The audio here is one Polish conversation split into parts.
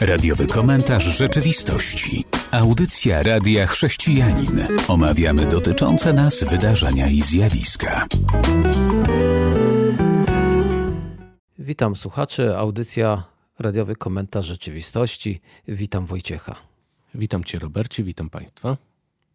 Radiowy komentarz rzeczywistości. Audycja Radia Chrześcijanin. Omawiamy dotyczące nas wydarzenia i zjawiska. Witam słuchaczy. Audycja Radiowy komentarz rzeczywistości. Witam Wojciecha. Witam Cię, Robercie, witam Państwa.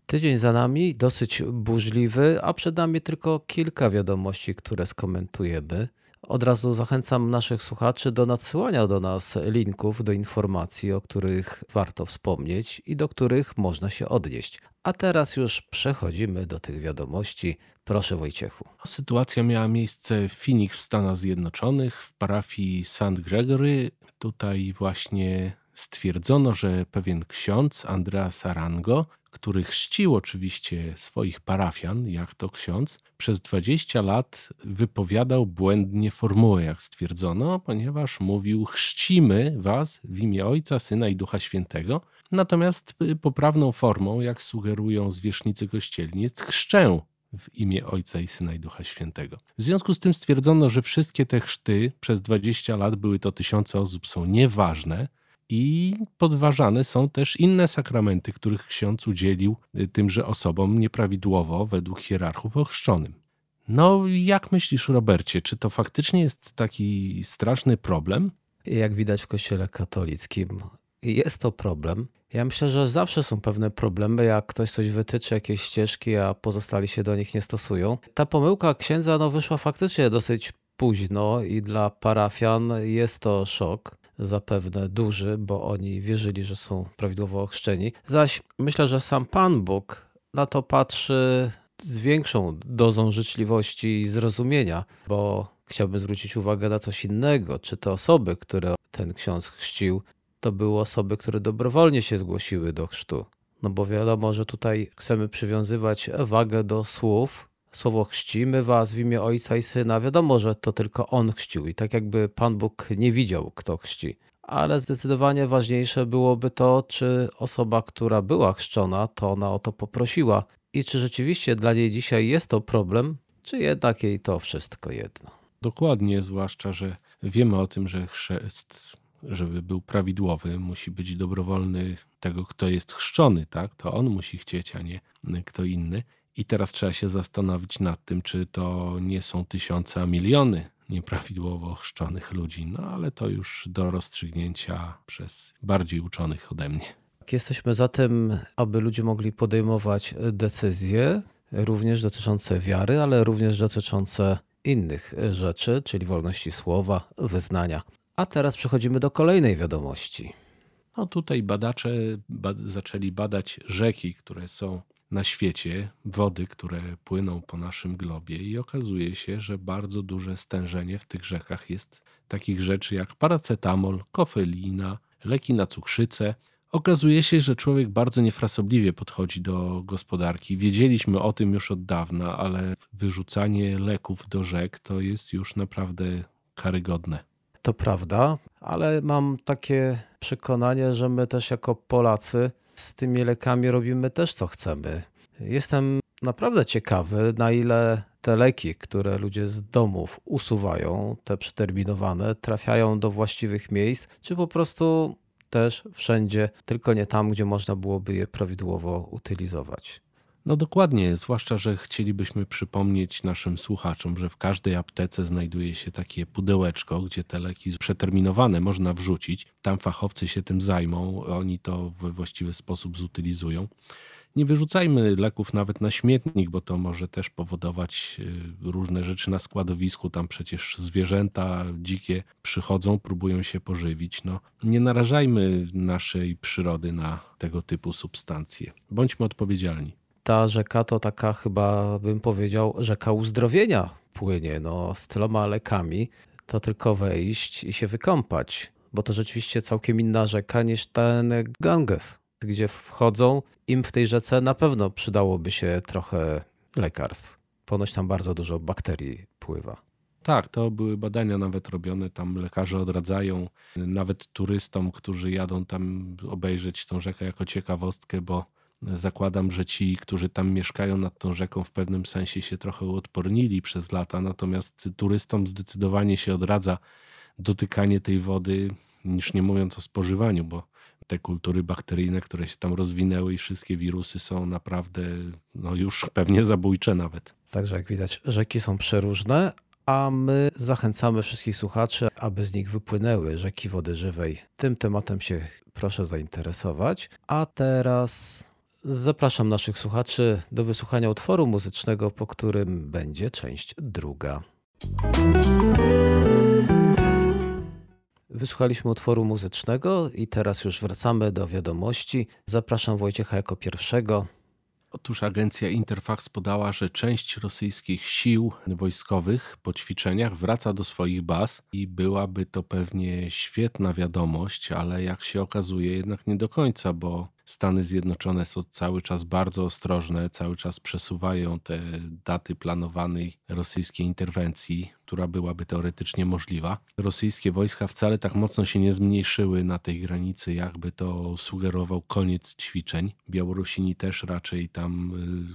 Tydzień za nami, dosyć burzliwy, a przed nami tylko kilka wiadomości, które skomentujemy. Od razu zachęcam naszych słuchaczy do nadsyłania do nas linków do informacji, o których warto wspomnieć i do których można się odnieść. A teraz już przechodzimy do tych wiadomości. Proszę Wojciechu. Sytuacja miała miejsce w Phoenix w Stanach Zjednoczonych w parafii St. Gregory. Tutaj właśnie stwierdzono, że pewien ksiądz, Andrea Sarango, który chrzcił oczywiście swoich parafian, jak to ksiądz, przez 20 lat wypowiadał błędnie formułę, jak stwierdzono, ponieważ mówił: Chrzcimy was w imię Ojca, Syna i Ducha Świętego. Natomiast poprawną formą, jak sugerują zwierzchnicy kościelni, jest chrzczę w imię Ojca i Syna i Ducha Świętego. W związku z tym stwierdzono, że wszystkie te chrzty przez 20 lat były to tysiące osób, są nieważne i podważane są też inne sakramenty, których ksiądz udzielił y, tymże osobom nieprawidłowo według hierarchów ochrzczonym. No, jak myślisz, Robercie, czy to faktycznie jest taki straszny problem? Jak widać w Kościele katolickim, jest to problem. Ja myślę, że zawsze są pewne problemy, jak ktoś coś wytyczy, jakieś ścieżki, a pozostali się do nich nie stosują. Ta pomyłka księdza no, wyszła faktycznie dosyć późno i dla parafian jest to szok zapewne duży, bo oni wierzyli, że są prawidłowo ochrzczeni. Zaś myślę, że sam Pan Bóg na to patrzy z większą dozą życzliwości i zrozumienia, bo chciałbym zwrócić uwagę na coś innego. Czy te osoby, które ten ksiądz chrzcił, to były osoby, które dobrowolnie się zgłosiły do chrztu. No bo wiadomo, że tutaj chcemy przywiązywać wagę do słów, słowo chrzcimy was w imię Ojca i Syna, wiadomo, że to tylko On chrzcił i tak jakby Pan Bóg nie widział, kto chrzci. Ale zdecydowanie ważniejsze byłoby to, czy osoba, która była chrzczona, to ona o to poprosiła i czy rzeczywiście dla niej dzisiaj jest to problem, czy jednak jej to wszystko jedno. Dokładnie, zwłaszcza, że wiemy o tym, że chrzest, żeby był prawidłowy, musi być dobrowolny tego, kto jest chrzczony, tak? To on musi chcieć, a nie kto inny. I teraz trzeba się zastanowić nad tym, czy to nie są tysiące, a miliony nieprawidłowo ochrzczonych ludzi. No ale to już do rozstrzygnięcia przez bardziej uczonych ode mnie. Jesteśmy za tym, aby ludzie mogli podejmować decyzje, również dotyczące wiary, ale również dotyczące innych rzeczy, czyli wolności słowa, wyznania. A teraz przechodzimy do kolejnej wiadomości. No tutaj badacze zaczęli badać rzeki, które są na świecie wody, które płyną po naszym globie, i okazuje się, że bardzo duże stężenie w tych rzekach jest takich rzeczy jak paracetamol, kofeina, leki na cukrzycę. Okazuje się, że człowiek bardzo niefrasobliwie podchodzi do gospodarki. Wiedzieliśmy o tym już od dawna, ale wyrzucanie leków do rzek to jest już naprawdę karygodne. To prawda, ale mam takie przekonanie, że my też jako Polacy z tymi lekami robimy też co chcemy. Jestem naprawdę ciekawy, na ile te leki, które ludzie z domów usuwają, te przeterminowane, trafiają do właściwych miejsc, czy po prostu też wszędzie, tylko nie tam, gdzie można byłoby je prawidłowo utylizować. No dokładnie, zwłaszcza, że chcielibyśmy przypomnieć naszym słuchaczom, że w każdej aptece znajduje się takie pudełeczko, gdzie te leki przeterminowane można wrzucić. Tam fachowcy się tym zajmą, oni to we właściwy sposób zutylizują. Nie wyrzucajmy leków nawet na śmietnik, bo to może też powodować y, różne rzeczy na składowisku. Tam przecież zwierzęta dzikie przychodzą, próbują się pożywić. No, nie narażajmy naszej przyrody na tego typu substancje. Bądźmy odpowiedzialni ta rzeka to taka chyba bym powiedział rzeka uzdrowienia płynie, no z tyloma lekami, to tylko wejść i się wykąpać, bo to rzeczywiście całkiem inna rzeka niż ten Ganges, gdzie wchodzą, im w tej rzece na pewno przydałoby się trochę lekarstw. Ponoć tam bardzo dużo bakterii pływa. Tak, to były badania nawet robione, tam lekarze odradzają nawet turystom, którzy jadą tam obejrzeć tą rzekę jako ciekawostkę, bo Zakładam, że ci, którzy tam mieszkają nad tą rzeką, w pewnym sensie się trochę uodpornili przez lata, natomiast turystom zdecydowanie się odradza dotykanie tej wody niż nie mówiąc o spożywaniu, bo te kultury bakteryjne, które się tam rozwinęły i wszystkie wirusy są naprawdę no już pewnie zabójcze nawet. Także jak widać, rzeki są przeróżne, a my zachęcamy wszystkich słuchaczy, aby z nich wypłynęły rzeki wody żywej. Tym tematem się proszę zainteresować. A teraz zapraszam naszych słuchaczy do wysłuchania utworu muzycznego, po którym będzie część druga. Wysłuchaliśmy utworu muzycznego i teraz już wracamy do wiadomości. Zapraszam Wojciecha jako pierwszego. Otóż agencja Interfax podała, że część rosyjskich sił wojskowych po ćwiczeniach wraca do swoich baz i byłaby to pewnie świetna wiadomość, ale jak się okazuje, jednak nie do końca, bo Stany Zjednoczone są cały czas bardzo ostrożne, cały czas przesuwają te daty planowanej rosyjskiej interwencji, która byłaby teoretycznie możliwa. Rosyjskie wojska wcale tak mocno się nie zmniejszyły na tej granicy, jakby to sugerował koniec ćwiczeń. Białorusini też raczej tam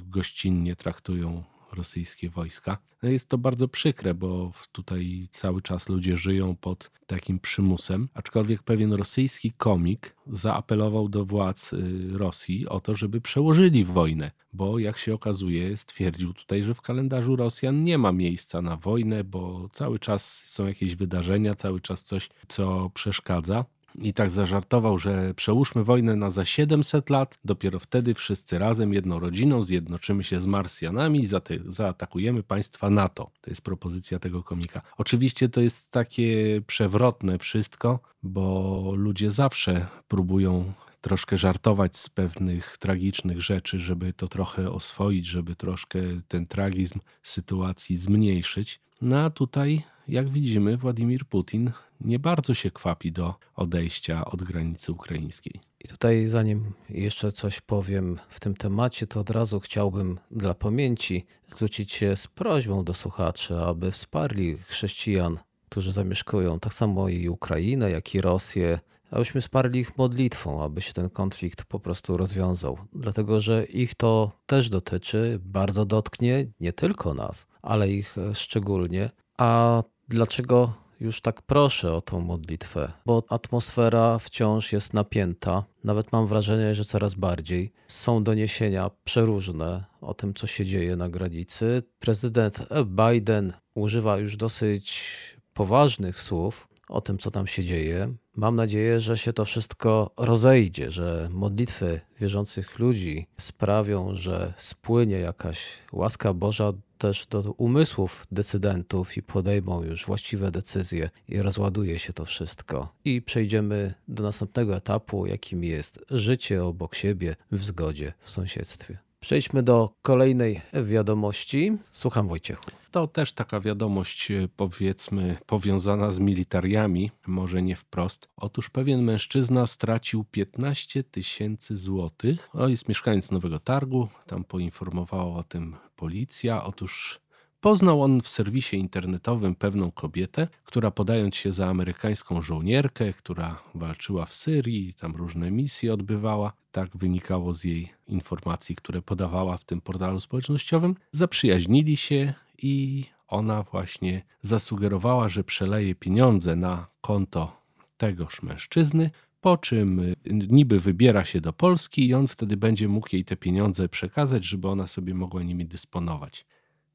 y, gościnnie traktują rosyjskie wojska. Jest to bardzo przykre, bo tutaj cały czas ludzie żyją pod takim przymusem, aczkolwiek pewien rosyjski komik zaapelował do władz y, Rosji o to, żeby przełożyli wojnę, bo jak się okazuje, stwierdził tutaj, że w kalendarzu Rosjan nie ma miejsca na wojnę, bo cały czas są jakieś wydarzenia, cały czas coś, co przeszkadza i tak zażartował, że przełóżmy wojnę na za 700 lat, dopiero wtedy wszyscy razem, jedną rodziną, zjednoczymy się z Marsjanami i zaatakujemy państwa NATO. To jest propozycja tego komika. Oczywiście to jest takie przewrotne wszystko, bo ludzie zawsze próbują troszkę żartować z pewnych tragicznych rzeczy, żeby to trochę oswoić, żeby troszkę ten tragizm sytuacji zmniejszyć. No a tutaj jak widzimy, Władimir Putin nie bardzo się kwapi do odejścia od granicy ukraińskiej. I tutaj, zanim jeszcze coś powiem w tym temacie, to od razu chciałbym dla pamięci zwrócić się z prośbą do słuchaczy, aby wsparli chrześcijan, którzy zamieszkują tak samo i Ukrainę, jak i Rosję, abyśmy wsparli ich modlitwą, aby się ten konflikt po prostu rozwiązał. Dlatego, że ich to też dotyczy, bardzo dotknie nie tylko nas, ale ich szczególnie. A Dlaczego już tak proszę o tą modlitwę? Bo atmosfera wciąż jest napięta. Nawet mam wrażenie, że coraz bardziej. Są doniesienia przeróżne o tym, co się dzieje na granicy. Prezydent Biden używa już dosyć poważnych słów o tym, co tam się dzieje. Mam nadzieję, że się to wszystko rozejdzie, że modlitwy wierzących ludzi sprawią, że spłynie jakaś łaska Boża też do umysłów decydentów i podejmą już właściwe decyzje i rozładuje się to wszystko. I przejdziemy do następnego etapu, jakim jest życie obok siebie w zgodzie w sąsiedztwie. Przejdźmy do kolejnej wiadomości. Słucham Wojciechu. To też taka wiadomość, e, powiedzmy, powiązana z militariami, może nie wprost. Otóż pewien mężczyzna stracił 15 tysięcy złotych. Jest mieszkaniec Nowego Targu, tam poinformowała o tym policja. Otóż Poznał on w serwisie internetowym pewną kobietę, która podając się za amerykańską żołnierkę, która walczyła w Syrii, tam różne misje odbywała, tak wynikało z jej informacji, które podawała w tym portalu społecznościowym, zaprzyjaźnili się i ona właśnie zasugerowała, że przeleje pieniądze na konto tegoż mężczyzny, po czym niby wybiera się do Polski i on wtedy będzie mógł jej te pieniądze przekazać, żeby ona sobie mogła nimi dysponować.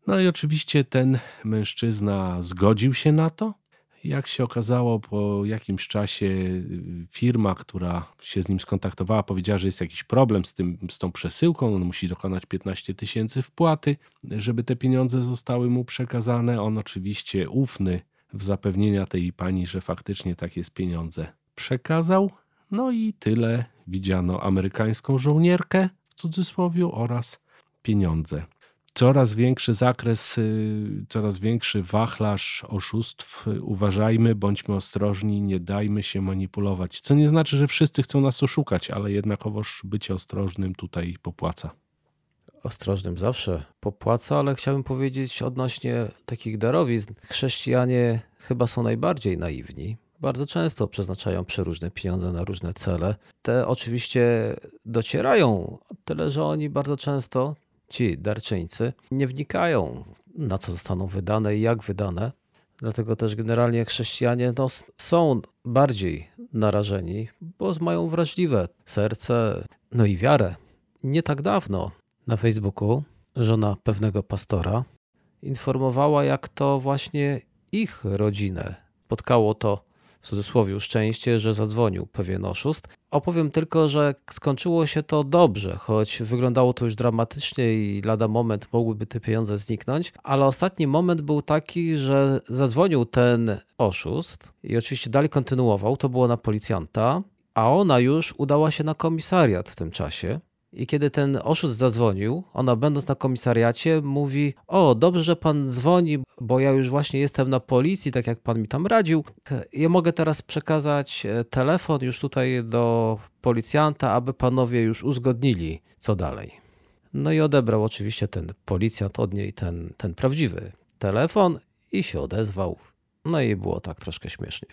No i oczywiście ten mężczyzna zgodził się na to. Jak się okazało, po jakimś czasie y, firma, która się z nim skontaktowała, powiedziała, że jest jakiś problem z, tym, z tą przesyłką. On musi dokonać 15 tysięcy wpłaty, żeby te pieniądze zostały mu przekazane. On oczywiście ufny w zapewnienia tej pani, że faktycznie takie jest pieniądze przekazał. No i tyle widziano amerykańską żołnierkę w cudzysłowie oraz pieniądze coraz większy zakres, y, coraz większy wachlarz oszustw. Uważajmy, bądźmy ostrożni, nie dajmy się manipulować. Co nie znaczy, że wszyscy chcą nas oszukać, ale jednakowoż bycie ostrożnym tutaj popłaca. Ostrożnym zawsze popłaca, ale chciałbym powiedzieć odnośnie takich darowizn. Chrześcijanie chyba są najbardziej naiwni. Bardzo często przeznaczają przeróżne pieniądze na różne cele. Te oczywiście docierają, tyle że oni bardzo często ci darczyńcy nie wnikają, na co zostaną wydane i jak wydane. Dlatego też generalnie chrześcijanie no, są bardziej narażeni, bo mają wrażliwe serce, no i wiarę. Nie tak dawno na Facebooku żona pewnego pastora informowała, jak to właśnie ich rodzinę spotkało to w cudzysłowie szczęście, że zadzwonił pewien oszust. Opowiem tylko, że skończyło się to dobrze, choć wyglądało to już dramatycznie i lada moment mogłyby te pieniądze zniknąć, ale ostatni moment był taki, że zadzwonił ten oszust i oczywiście dalej kontynuował, to było na policjanta, a ona już udała się na komisariat w tym czasie. I kiedy ten oszust zadzwonił, ona będąc na komisariacie mówi: O, dobrze, że pan dzwoni, bo ja już właśnie jestem na policji, tak jak pan mi tam radził. Ja mogę teraz przekazać e, telefon już tutaj do policjanta, aby panowie już uzgodnili, co dalej. No i odebrał oczywiście ten policjant od niej ten, ten prawdziwy telefon i się odezwał. No i było tak troszkę śmiesznie.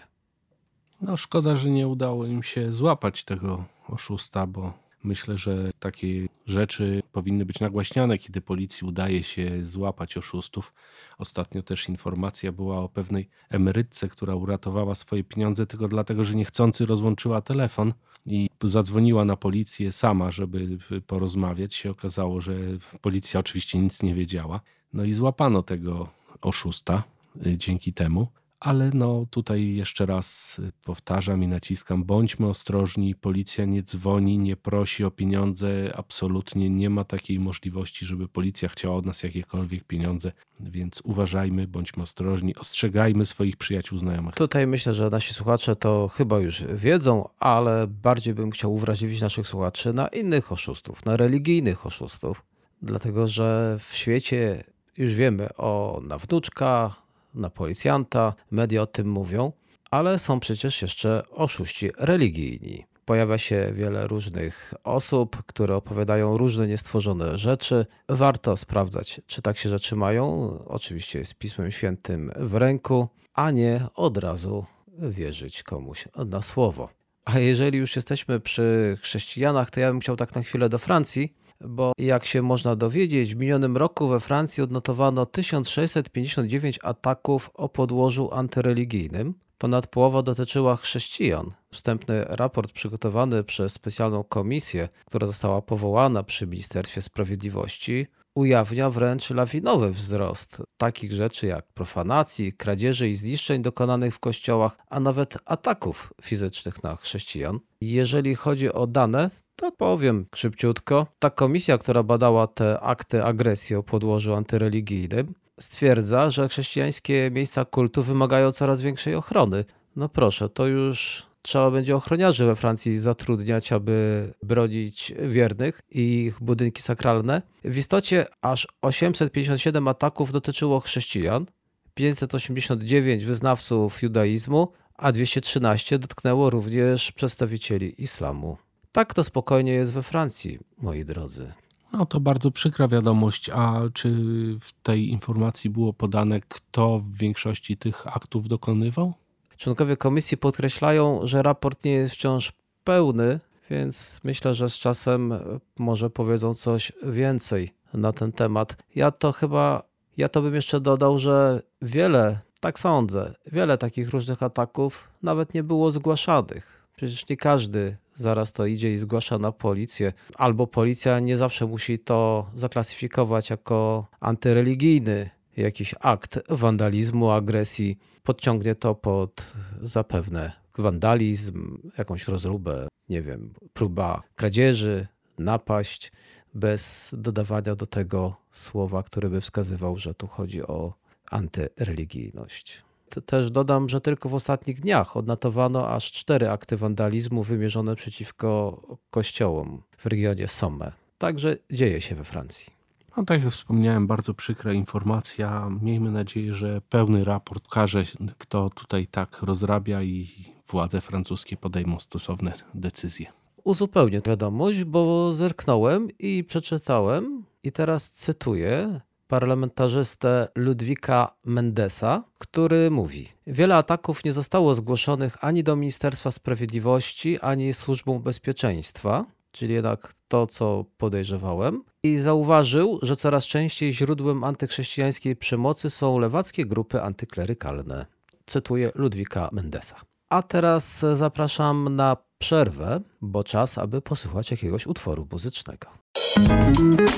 No szkoda, że nie udało im się złapać tego oszusta, bo Myślę, że takie rzeczy powinny być nagłaśniane, kiedy policji udaje się złapać oszustów. Ostatnio też informacja była o pewnej emerytce, która uratowała swoje pieniądze tylko dlatego, że niechcący rozłączyła telefon i zadzwoniła na policję sama, żeby porozmawiać. Się okazało, że policja oczywiście nic nie wiedziała. No i złapano tego oszusta y, dzięki temu ale no tutaj jeszcze raz powtarzam i naciskam, bądźmy ostrożni, policja nie dzwoni, nie prosi o pieniądze, absolutnie nie ma takiej możliwości, żeby policja chciała od nas jakiekolwiek pieniądze, więc uważajmy, bądźmy ostrożni, ostrzegajmy swoich przyjaciół, znajomych. Tutaj myślę, że nasi słuchacze to chyba już wiedzą, ale bardziej bym chciał uwrażliwić naszych słuchaczy na innych oszustów, na religijnych oszustów, dlatego że w świecie już wiemy o nawnuczka, na policjanta, media o tym mówią, ale są przecież jeszcze oszuści religijni. Pojawia się wiele różnych osób, które opowiadają różne niestworzone rzeczy. Warto sprawdzać, czy tak się rzeczy mają. Oczywiście jest Pismem Świętym w ręku, a nie od razu wierzyć komuś na słowo. A jeżeli już jesteśmy przy chrześcijanach, to ja bym chciał tak na chwilę do Francji, bo jak się można dowiedzieć, w minionym roku we Francji odnotowano 1659 ataków o podłożu antyreligijnym. Ponad połowa dotyczyła chrześcijan. Wstępny raport przygotowany przez specjalną komisję, która została powołana przy Ministerstwie Sprawiedliwości, ujawnia wręcz lawinowy wzrost takich rzeczy jak profanacji, kradzieży i zniszczeń dokonanych w kościołach, a nawet ataków fizycznych na chrześcijan. Jeżeli chodzi o dane, to powiem szybciutko. Ta komisja, która badała te akty agresji o podłożu antyreligijnym, stwierdza, że chrześcijańskie miejsca kultu wymagają coraz większej ochrony. No proszę, to już trzeba będzie ochroniarzy we Francji zatrudniać, aby bronić wiernych i ich budynki sakralne. W istocie aż 857 ataków dotyczyło chrześcijan, 589 wyznawców judaizmu, a 213 dotknęło również przedstawicieli islamu. Tak to spokojnie jest we Francji, moi drodzy. No to bardzo przykra wiadomość. A czy w tej informacji było podane, kto w większości tych aktów dokonywał? Członkowie komisji podkreślają, że raport nie jest wciąż pełny, więc myślę, że z czasem może powiedzą coś więcej na ten temat. Ja to chyba, ja to bym jeszcze dodał, że wiele, tak sądzę, wiele takich różnych ataków nawet nie było zgłaszanych. Przecież nie każdy zaraz to idzie i zgłasza na policję, albo policja nie zawsze musi to zaklasyfikować jako antyreligijny jakiś akt wandalizmu, agresji, podciągnie to pod zapewne wandalizm, jakąś rozróbę, nie wiem, próba kradzieży, napaść, bez dodawania do tego słowa, które by wskazywał, że tu chodzi o antyreligijność. Też dodam, że tylko w ostatnich dniach odnotowano aż cztery akty wandalizmu wymierzone przeciwko kościołom w regionie Somme. Także dzieje się we Francji. No tak jak wspomniałem, bardzo przykra informacja. Miejmy nadzieję, że pełny raport każe, kto tutaj tak rozrabia i władze francuskie podejmą stosowne decyzje. Uzupełnię wiadomość, bo zerknąłem i przeczytałem i teraz cytuję parlamentarzystę Ludwika Mendesa, który mówi: Wiele ataków nie zostało zgłoszonych ani do Ministerstwa Sprawiedliwości, ani Służbą Bezpieczeństwa. Czyli jednak to, co podejrzewałem, i zauważył, że coraz częściej źródłem antychrześcijańskiej przemocy są lewackie grupy antyklerykalne. Cytuję Ludwika Mendesa. A teraz zapraszam na przerwę, bo czas, aby posłuchać jakiegoś utworu muzycznego.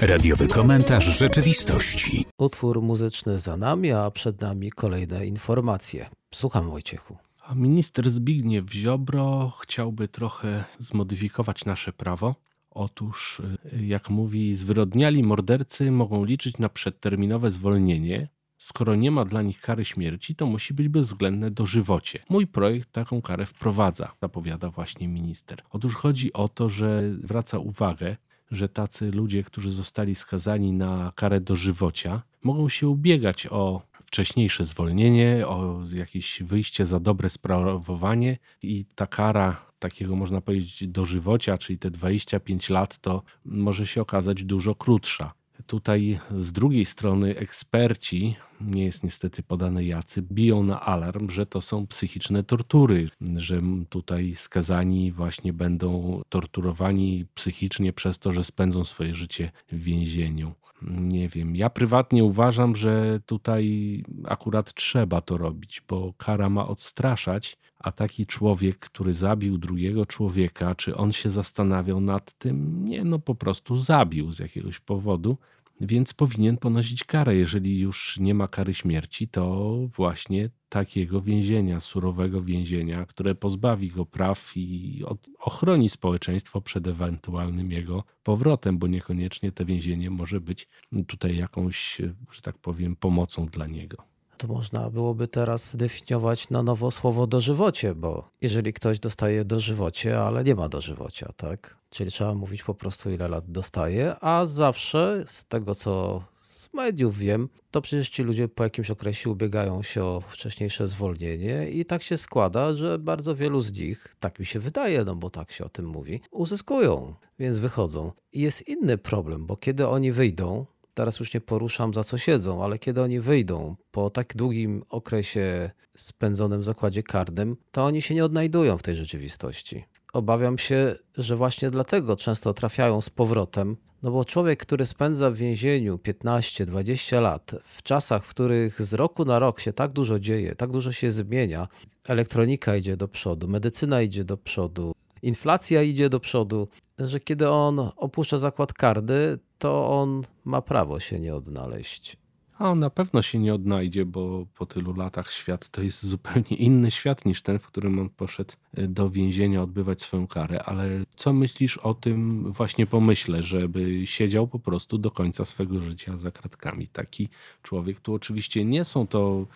Radiowy komentarz rzeczywistości. Utwór muzyczny za nami, a przed nami kolejne informacje. Słucham Wojciechu. A minister Zbigniew Ziobro chciałby trochę zmodyfikować nasze prawo. Otóż, y, jak mówi, zwyrodniali mordercy mogą liczyć na przedterminowe zwolnienie. Skoro nie ma dla nich kary śmierci, to musi być bezwzględne dożywocie. Mój projekt taką karę wprowadza, zapowiada właśnie minister. Otóż chodzi o to, że zwraca uwagę, że tacy ludzie, którzy zostali skazani na karę dożywocia, mogą się ubiegać o wcześniejsze zwolnienie, o jakieś wyjście za dobre sprawowanie i ta kara takiego można powiedzieć dożywocia, czyli te 25 lat, to może się okazać dużo krótsza. Tutaj z drugiej strony eksperci, nie jest niestety podane jacy, biją na alarm, że to są psychiczne tortury, że tutaj skazani właśnie będą torturowani psychicznie przez to, że spędzą swoje życie w więzieniu. Nie wiem, ja prywatnie uważam, że tutaj akurat trzeba to robić, bo kara ma odstraszać, a taki człowiek, który zabił drugiego człowieka, czy on się zastanawiał nad tym? Nie, no po prostu zabił z jakiegoś powodu, więc powinien ponosić karę. Jeżeli już nie ma kary śmierci, to właśnie takiego więzienia, surowego więzienia, które pozbawi go praw i ochroni społeczeństwo przed ewentualnym jego powrotem, bo niekoniecznie to więzienie może być tutaj jakąś, że tak powiem, pomocą dla niego to można byłoby teraz zdefiniować na nowo słowo dożywocie, bo jeżeli ktoś dostaje dożywocie, ale nie ma dożywocia, tak? Czyli trzeba mówić po prostu ile lat dostaje, a zawsze z tego co z mediów wiem, to przecież ci ludzie po jakimś okresie ubiegają się o wcześniejsze zwolnienie i tak się składa, że bardzo wielu z nich, tak mi się wydaje, no bo tak się o tym mówi, uzyskują, więc wychodzą. I jest inny problem, bo kiedy oni wyjdą, teraz już nie poruszam za co siedzą, ale kiedy oni wyjdą po tak długim okresie spędzonym w zakładzie karnym, to oni się nie odnajdują w tej rzeczywistości. Obawiam się, że właśnie dlatego często trafiają z powrotem, no bo człowiek, który spędza w więzieniu 15-20 lat, w czasach, w których z roku na rok się tak dużo dzieje, tak dużo się zmienia, elektronika idzie do przodu, medycyna idzie do przodu, inflacja idzie do przodu, że kiedy on opuszcza zakład karny, to on ma prawo się nie odnaleźć. A on na pewno się nie odnajdzie, bo po tylu latach świat to jest zupełnie inny świat niż ten, w którym on poszedł e, do więzienia odbywać swoją karę. Ale co myślisz o tym właśnie pomyśle, żeby siedział po prostu do końca swego życia za kratkami? Taki człowiek, tu oczywiście nie są to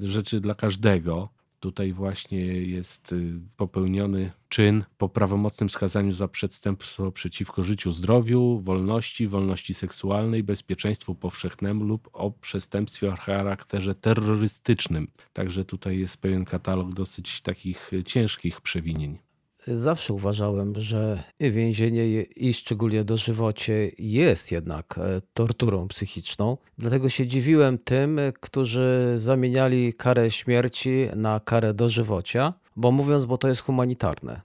rzeczy dla każdego, Tutaj właśnie jest y, popełniony czyn po prawomocnym skazaniu za przestępstwo przeciwko życiu, zdrowiu, wolności, wolności seksualnej, bezpieczeństwu powszechnemu lub o przestępstwie o charakterze terrorystycznym. Także tutaj jest pewien katalog dosyć takich y, ciężkich przewinień. Zawsze uważałem, że więzienie i szczególnie dożywocie jest jednak e, torturą psychiczną. Dlatego się dziwiłem tym, którzy zamieniali karę śmierci na karę dożywocia, bo mówiąc, bo to jest humanitarne.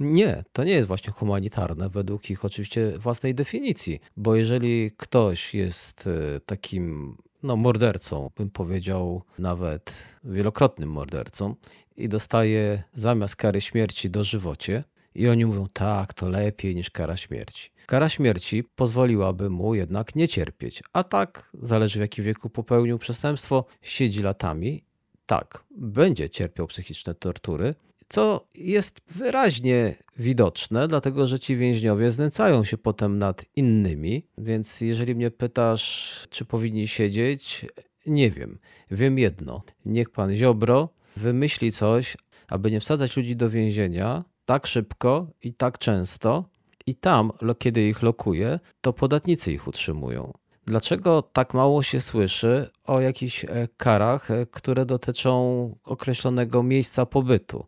Nie, to nie jest właśnie humanitarne według ich oczywiście własnej definicji, bo jeżeli ktoś jest e, takim no, mordercą, bym powiedział nawet wielokrotnym mordercą, i dostaje zamiast kary śmierci dożywocie, i oni mówią, tak, to lepiej niż kara śmierci. Kara śmierci pozwoliłaby mu jednak nie cierpieć, a tak, zależy w jakim wieku popełnił przestępstwo, siedzi latami, tak, będzie cierpiał psychiczne tortury, co jest wyraźnie widoczne, dlatego że ci więźniowie znęcają się potem nad innymi. Więc jeżeli mnie pytasz, czy powinni siedzieć, nie wiem. Wiem jedno. Niech pan Ziobro wymyśli coś, aby nie wsadzać ludzi do więzienia tak szybko i tak często, i tam, kiedy ich lokuje, to podatnicy ich utrzymują. Dlaczego tak mało się słyszy o jakichś e, karach, e, które dotyczą określonego miejsca pobytu?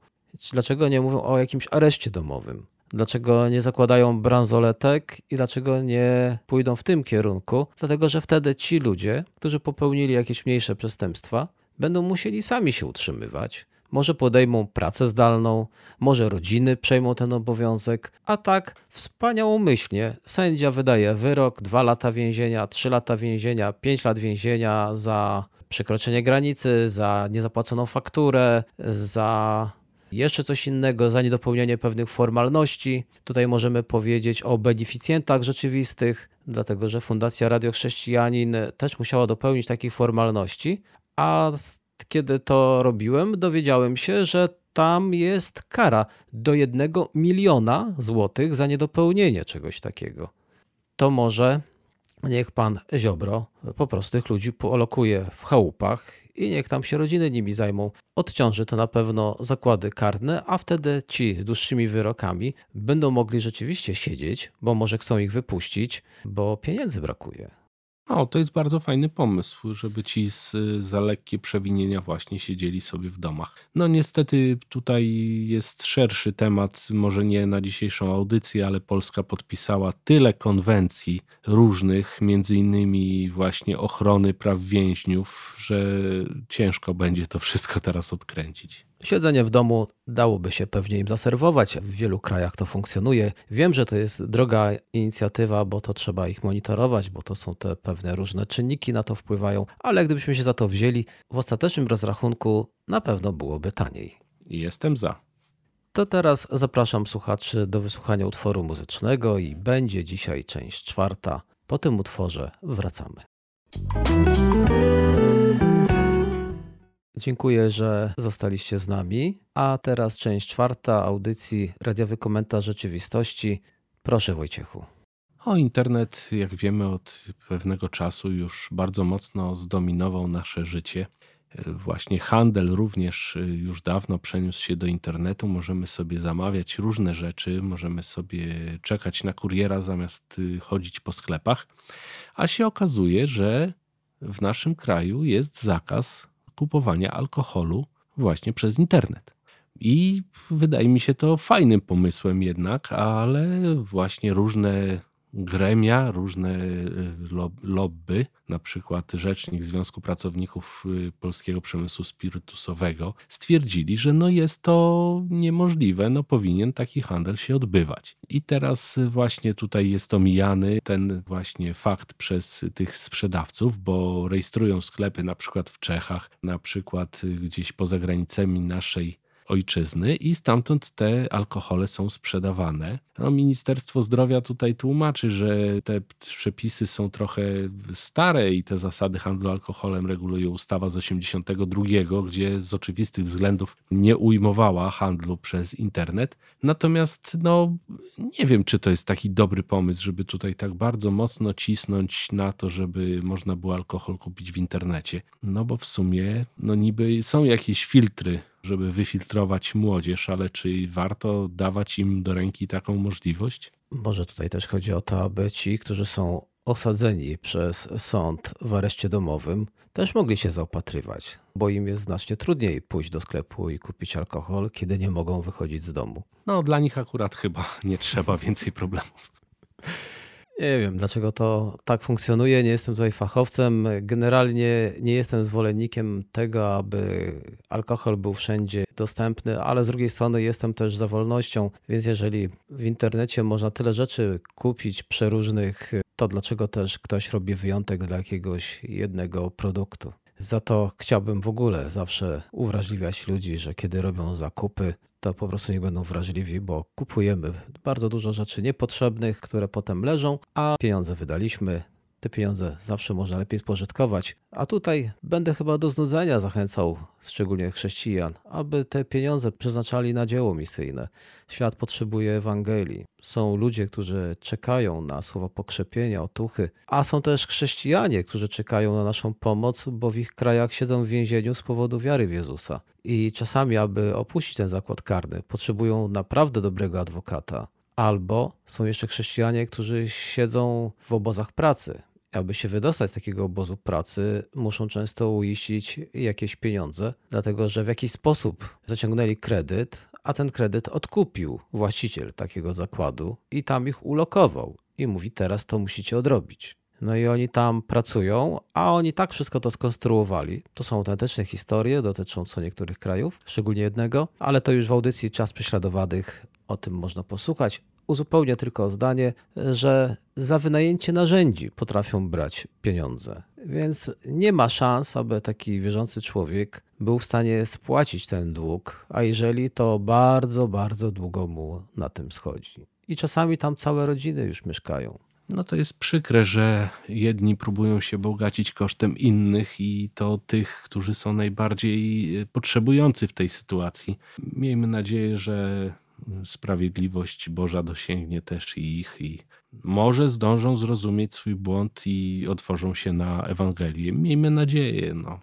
Dlaczego nie mówią o jakimś areszcie domowym? Dlaczego nie zakładają bransoletek i dlaczego nie pójdą w tym kierunku? Dlatego, że wtedy ci ludzie, którzy popełnili jakieś mniejsze przestępstwa, będą musieli sami się utrzymywać, Może podejmą pracę zdalną, może rodziny przejmą ten obowiązek, a tak wspaniałomyślnie sędzia wydaje wyrok, dwa lata więzienia, trzy lata więzienia, pięć lat więzienia za przekroczenie granicy, za niezapłaconą fakturę, za jeszcze coś innego, za niedopełnienie pewnych formalności. Tutaj możemy powiedzieć o beneficjentach rzeczywistych, dlatego że Fundacja Radio Chrześcijanin też musiała dopełnić takich formalności, a kiedy to robiłem, dowiedziałem się, że tam jest kara do jednego miliona złotych za niedopełnienie czegoś takiego. To może niech pan Ziobro po prostu tych ludzi polokuje w chałupach i niech tam się rodziny nimi zajmą. Odciąży to na pewno zakłady karne, a wtedy ci z dłuższymi wyrokami będą mogli rzeczywiście siedzieć, bo może chcą ich wypuścić, bo pieniędzy brakuje. O, to jest bardzo fajny pomysł, żeby ci z, za lekkie przewinienia właśnie siedzieli sobie w domach. No niestety tutaj jest szerszy temat, może nie na dzisiejszą audycję, ale Polska podpisała tyle konwencji różnych, między innymi właśnie ochrony praw więźniów, że ciężko będzie to wszystko teraz odkręcić. Siedzenie w domu dałoby się pewnie im zaserwować. W wielu krajach to funkcjonuje. Wiem, że to jest droga inicjatywa, bo to trzeba ich monitorować, bo to są te pewne różne czynniki na to wpływają, ale gdybyśmy się za to wzięli, w ostatecznym rozrachunku na pewno byłoby taniej. Jestem za. To teraz zapraszam słuchaczy do wysłuchania utworu muzycznego i będzie dzisiaj część czwarta. Po tym utworze wracamy. Dziękuję, że zostaliście z nami. A teraz część czwarta audycji Radiowy Komentarz Rzeczywistości. Proszę Wojciechu. O, internet, jak wiemy, od pewnego czasu już bardzo mocno zdominował nasze życie. Właśnie handel również już dawno przeniósł się do internetu. Możemy sobie zamawiać różne rzeczy, możemy sobie czekać na kuriera zamiast chodzić po sklepach. A się okazuje, że w naszym kraju jest zakaz kupowania alkoholu właśnie przez internet. I wydaje mi się to fajnym pomysłem jednak, ale właśnie różne gremia, różne y, lobby, na przykład Rzecznik Związku Pracowników y, Polskiego Przemysłu Spirytusowego, stwierdzili, że no jest to niemożliwe, no powinien taki handel się odbywać. I teraz właśnie tutaj jest omijany ten właśnie fakt przez tych sprzedawców, bo rejestrują sklepy na przykład w Czechach, na przykład gdzieś poza granicami naszej ojczyzny i stamtąd te alkohole są sprzedawane. No, Ministerstwo Zdrowia tutaj tłumaczy, że te przepisy są trochę stare i te zasady handlu alkoholem reguluje ustawa z 82, gdzie z oczywistych względów nie ujmowała handlu przez internet. Natomiast no nie wiem, czy to jest taki dobry pomysł, żeby tutaj tak bardzo mocno cisnąć na to, żeby można było alkohol kupić w internecie. No bo w sumie no niby są jakieś filtry żeby wyfiltrować młodzież, ale czy warto dawać im do ręki taką możliwość? Może tutaj też chodzi o to, aby ci, którzy są osadzeni przez sąd w areszcie domowym, też mogli się zaopatrywać, bo im jest znacznie trudniej pójść do sklepu i kupić alkohol, kiedy nie mogą wychodzić z domu. No, dla nich akurat chyba nie trzeba więcej problemów. Nie wiem, dlaczego to tak funkcjonuje. Nie jestem tutaj fachowcem. Generalnie nie jestem zwolennikiem tego, aby alkohol był wszędzie dostępny, ale z drugiej strony jestem też za wolnością, więc jeżeli w internecie można tyle rzeczy kupić przeróżnych, to dlaczego też ktoś robi wyjątek dla jakiegoś jednego produktu? Za to chciałbym w ogóle zawsze uwrażliwiać ludzi, że kiedy robią zakupy, to po prostu nie będą wrażliwi, bo kupujemy bardzo dużo rzeczy niepotrzebnych, które potem leżą, a pieniądze wydaliśmy, te pieniądze zawsze można lepiej spożytkować. A tutaj będę chyba do znudzenia zachęcał, szczególnie chrześcijan, aby te pieniądze przeznaczali na dzieło misyjne. Świat potrzebuje Ewangelii. Są ludzie, którzy czekają na słowa pokrzepienia, otuchy, a są też chrześcijanie, którzy czekają na naszą pomoc, bo w ich krajach siedzą w więzieniu z powodu wiary w Jezusa. I czasami, aby opuścić ten zakład karny, potrzebują naprawdę dobrego adwokata. Albo są jeszcze chrześcijanie, którzy siedzą w obozach pracy, aby się wydostać z takiego obozu pracy, muszą często uiścić jakieś pieniądze, dlatego że w jakiś sposób zaciągnęli kredyt, a ten kredyt odkupił właściciel takiego zakładu i tam ich ulokował. I mówi: Teraz to musicie odrobić. No i oni tam pracują, a oni tak wszystko to skonstruowali. To są autentyczne historie dotyczące niektórych krajów, szczególnie jednego, ale to już w audycji Czas Prześladowanych o tym można posłuchać. Uzupełnię tylko zdanie, że za wynajęcie narzędzi potrafią brać pieniądze. Więc nie ma szans, aby taki wierzący człowiek był w stanie spłacić ten dług, a jeżeli to bardzo, bardzo długo mu na tym schodzi. I czasami tam całe rodziny już mieszkają. No to jest przykre, że jedni próbują się bogacić kosztem innych i to tych, którzy są najbardziej potrzebujący w tej sytuacji. Miejmy nadzieję, że sprawiedliwość Boża dosięgnie też ich i może zdążą zrozumieć swój błąd i otworzą się na Ewangelię. Miejmy nadzieję. No.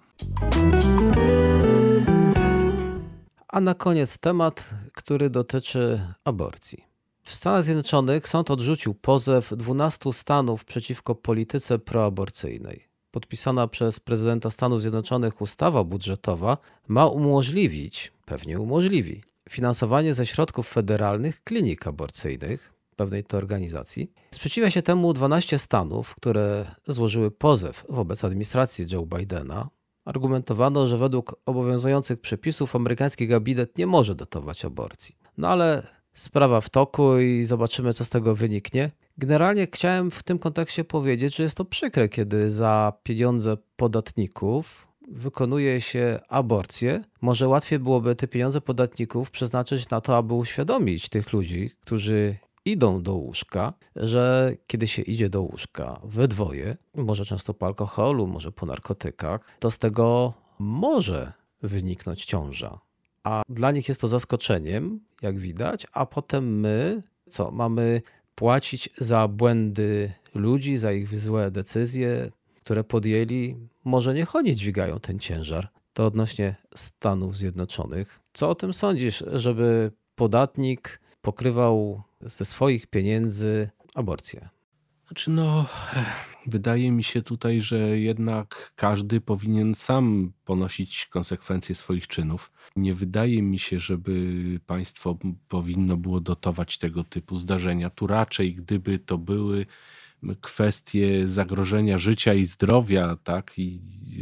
A na koniec temat, który dotyczy aborcji. W Stanach Zjednoczonych sąd odrzucił pozew 12 stanów przeciwko polityce proaborcyjnej. Podpisana przez prezydenta Stanów Zjednoczonych ustawa budżetowa ma umożliwić, pewnie umożliwi, finansowanie ze środków federalnych klinik aborcyjnych pewnej to organizacji. Sprzeciwia się temu 12 stanów, które złożyły pozew wobec administracji Joe Bidena. Argumentowano, że według obowiązujących przepisów amerykański gabinet nie może dotować aborcji. No ale sprawa w toku i zobaczymy, co z tego wyniknie. Generalnie chciałem w tym kontekście powiedzieć, że jest to przykre, kiedy za pieniądze podatników wykonuje się aborcję, może łatwiej byłoby te pieniądze podatników przeznaczyć na to, aby uświadomić tych ludzi, którzy idą do łóżka, że kiedy się idzie do łóżka we dwoje, może często po alkoholu, może po narkotykach, to z tego może wyniknąć ciąża. A dla nich jest to zaskoczeniem, jak widać, a potem my, co, mamy płacić za błędy ludzi, za ich złe decyzje, które podjęli, może niech oni dźwigają ten ciężar. To odnośnie Stanów Zjednoczonych. Co o tym sądzisz, żeby podatnik pokrywał ze swoich pieniędzy aborcję? Znaczy, no, wydaje mi się tutaj, że jednak każdy powinien sam ponosić konsekwencje swoich czynów. Nie wydaje mi się, żeby państwo powinno było dotować tego typu zdarzenia. Tu raczej, gdyby to były kwestie zagrożenia życia i zdrowia, tak, i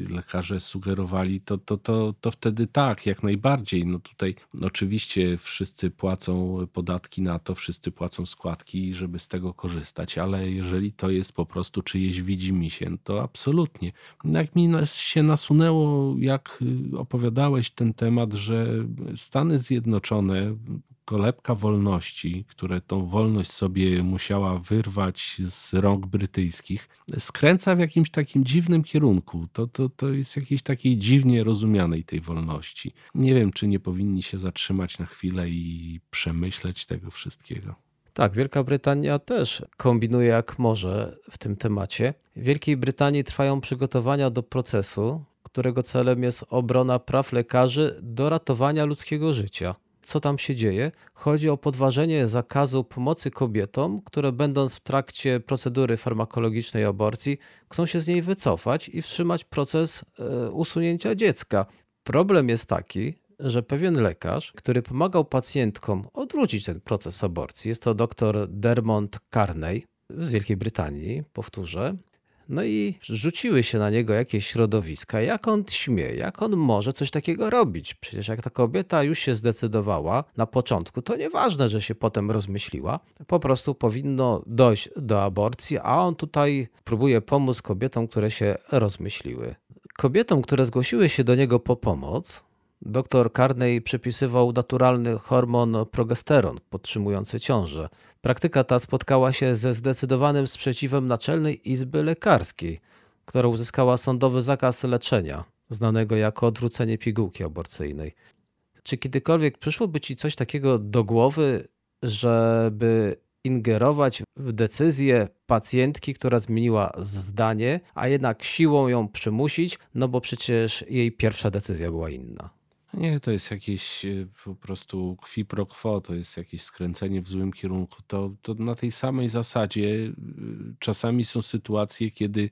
lekarze sugerowali, to, to, to, to wtedy tak, jak najbardziej. No tutaj oczywiście wszyscy płacą podatki na to, wszyscy płacą składki, żeby z tego korzystać, ale jeżeli to jest po prostu czyjeś widzimisię, to absolutnie. Jak mi się nasunęło, jak opowiadałeś ten temat, że Stany Zjednoczone kolebka wolności, które tą wolność sobie musiała wyrwać z rąk brytyjskich, skręca w jakimś takim dziwnym kierunku. To, to, to jest jakiejś takiej dziwnie rozumianej tej wolności. Nie wiem, czy nie powinni się zatrzymać na chwilę i przemyśleć tego wszystkiego. Tak, Wielka Brytania też kombinuje jak może w tym temacie. W Wielkiej Brytanii trwają przygotowania do procesu, którego celem jest obrona praw lekarzy do ratowania ludzkiego życia co tam się dzieje. Chodzi o podważenie zakazu pomocy kobietom, które będąc w trakcie procedury farmakologicznej aborcji, chcą się z niej wycofać i wstrzymać proces e, usunięcia dziecka. Problem jest taki, że pewien lekarz, który pomagał pacjentkom odwrócić ten proces aborcji, jest to dr Dermont Carney z Wielkiej Brytanii, powtórzę, no i rzuciły się na niego jakieś środowiska. Jak on śmie, jak on może coś takiego robić? Przecież jak ta kobieta już się zdecydowała na początku, to nieważne, że się potem rozmyśliła. Po prostu powinno dojść do aborcji, a on tutaj próbuje pomóc kobietom, które się rozmyśliły. Kobietom, które zgłosiły się do niego po pomoc, Dr Carney przepisywał naturalny hormon progesteron podtrzymujący ciążę. Praktyka ta spotkała się ze zdecydowanym sprzeciwem Naczelnej Izby Lekarskiej, która uzyskała sądowy zakaz leczenia, znanego jako odwrócenie pigułki aborcyjnej. Czy kiedykolwiek przyszłoby ci coś takiego do głowy, żeby ingerować w decyzję pacjentki, która zmieniła zdanie, a jednak siłą ją przymusić, no bo przecież jej pierwsza decyzja była inna? Nie, to jest jakieś e, po prostu qui pro quo, to jest jakieś skręcenie w złym kierunku. To, to na tej samej zasadzie e, czasami są sytuacje, kiedy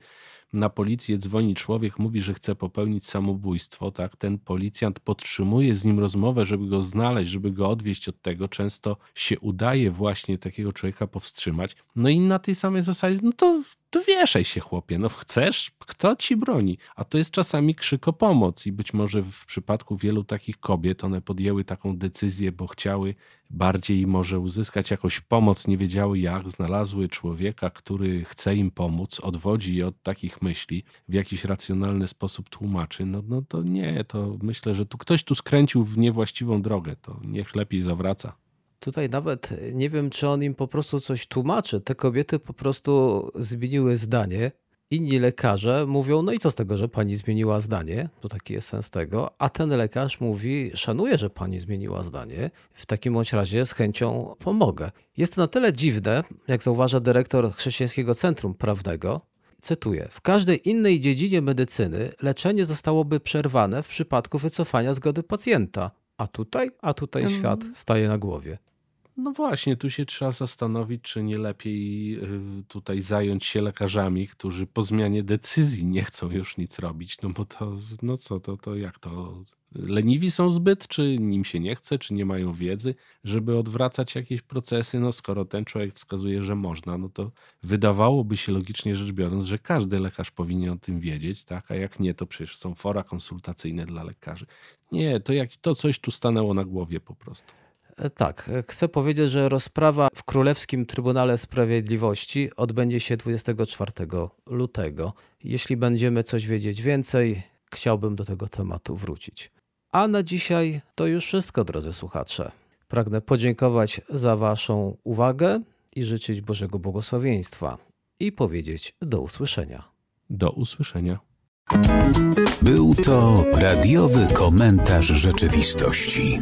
na policję dzwoni człowiek, mówi, że chce popełnić samobójstwo, tak? Ten policjant podtrzymuje z nim rozmowę, żeby go znaleźć, żeby go odwieźć od tego. Często się udaje właśnie takiego człowieka powstrzymać. No i na tej samej zasadzie, no to to wieszaj się chłopie, no chcesz, kto ci broni? A to jest czasami krzyk o pomoc i być może w przypadku wielu takich kobiet one podjęły taką decyzję, bo chciały bardziej może uzyskać jakąś pomoc, nie wiedziały jak, znalazły człowieka, który chce im pomóc, odwodzi je od takich myśli, w jakiś racjonalny sposób tłumaczy, no, no to nie, to myślę, że tu ktoś tu skręcił w niewłaściwą drogę, to niech lepiej zawraca. Tutaj nawet nie wiem, czy on im po prostu coś tłumaczy. Te kobiety po prostu zmieniły zdanie. Inni lekarze mówią, no i co z tego, że pani zmieniła zdanie, to taki jest sens tego, a ten lekarz mówi, szanuję, że pani zmieniła zdanie, w takim bądź razie z chęcią pomogę. Jest to na tyle dziwne, jak zauważa dyrektor Chrześcijańskiego Centrum Prawnego, cytuję, w każdej innej dziedzinie medycyny leczenie zostałoby przerwane w przypadku wycofania zgody pacjenta, a tutaj, a tutaj świat staje na głowie. No właśnie, tu się trzeba zastanowić, czy nie lepiej y, tutaj zająć się lekarzami, którzy po zmianie decyzji nie chcą już nic robić. No bo to, no co, to, to jak to? Leniwi są zbyt, czy nim się nie chce, czy nie mają wiedzy, żeby odwracać jakieś procesy? No skoro ten człowiek wskazuje, że można, no to wydawałoby się logicznie rzecz biorąc, że każdy lekarz powinien o tym wiedzieć, tak? A jak nie, to przecież są fora konsultacyjne dla lekarzy. Nie, to jak to coś tu stanęło na głowie po prostu. E, tak, e, chcę powiedzieć, że rozprawa w Królewskim Trybunale Sprawiedliwości odbędzie się 24 lutego. Jeśli będziemy coś wiedzieć więcej, chciałbym do tego tematu wrócić. A na dzisiaj to już wszystko, drodzy słuchacze. Pragnę podziękować za Waszą uwagę i życzyć Bożego błogosławieństwa i powiedzieć do usłyszenia. Do usłyszenia. Był to radiowy komentarz rzeczywistości.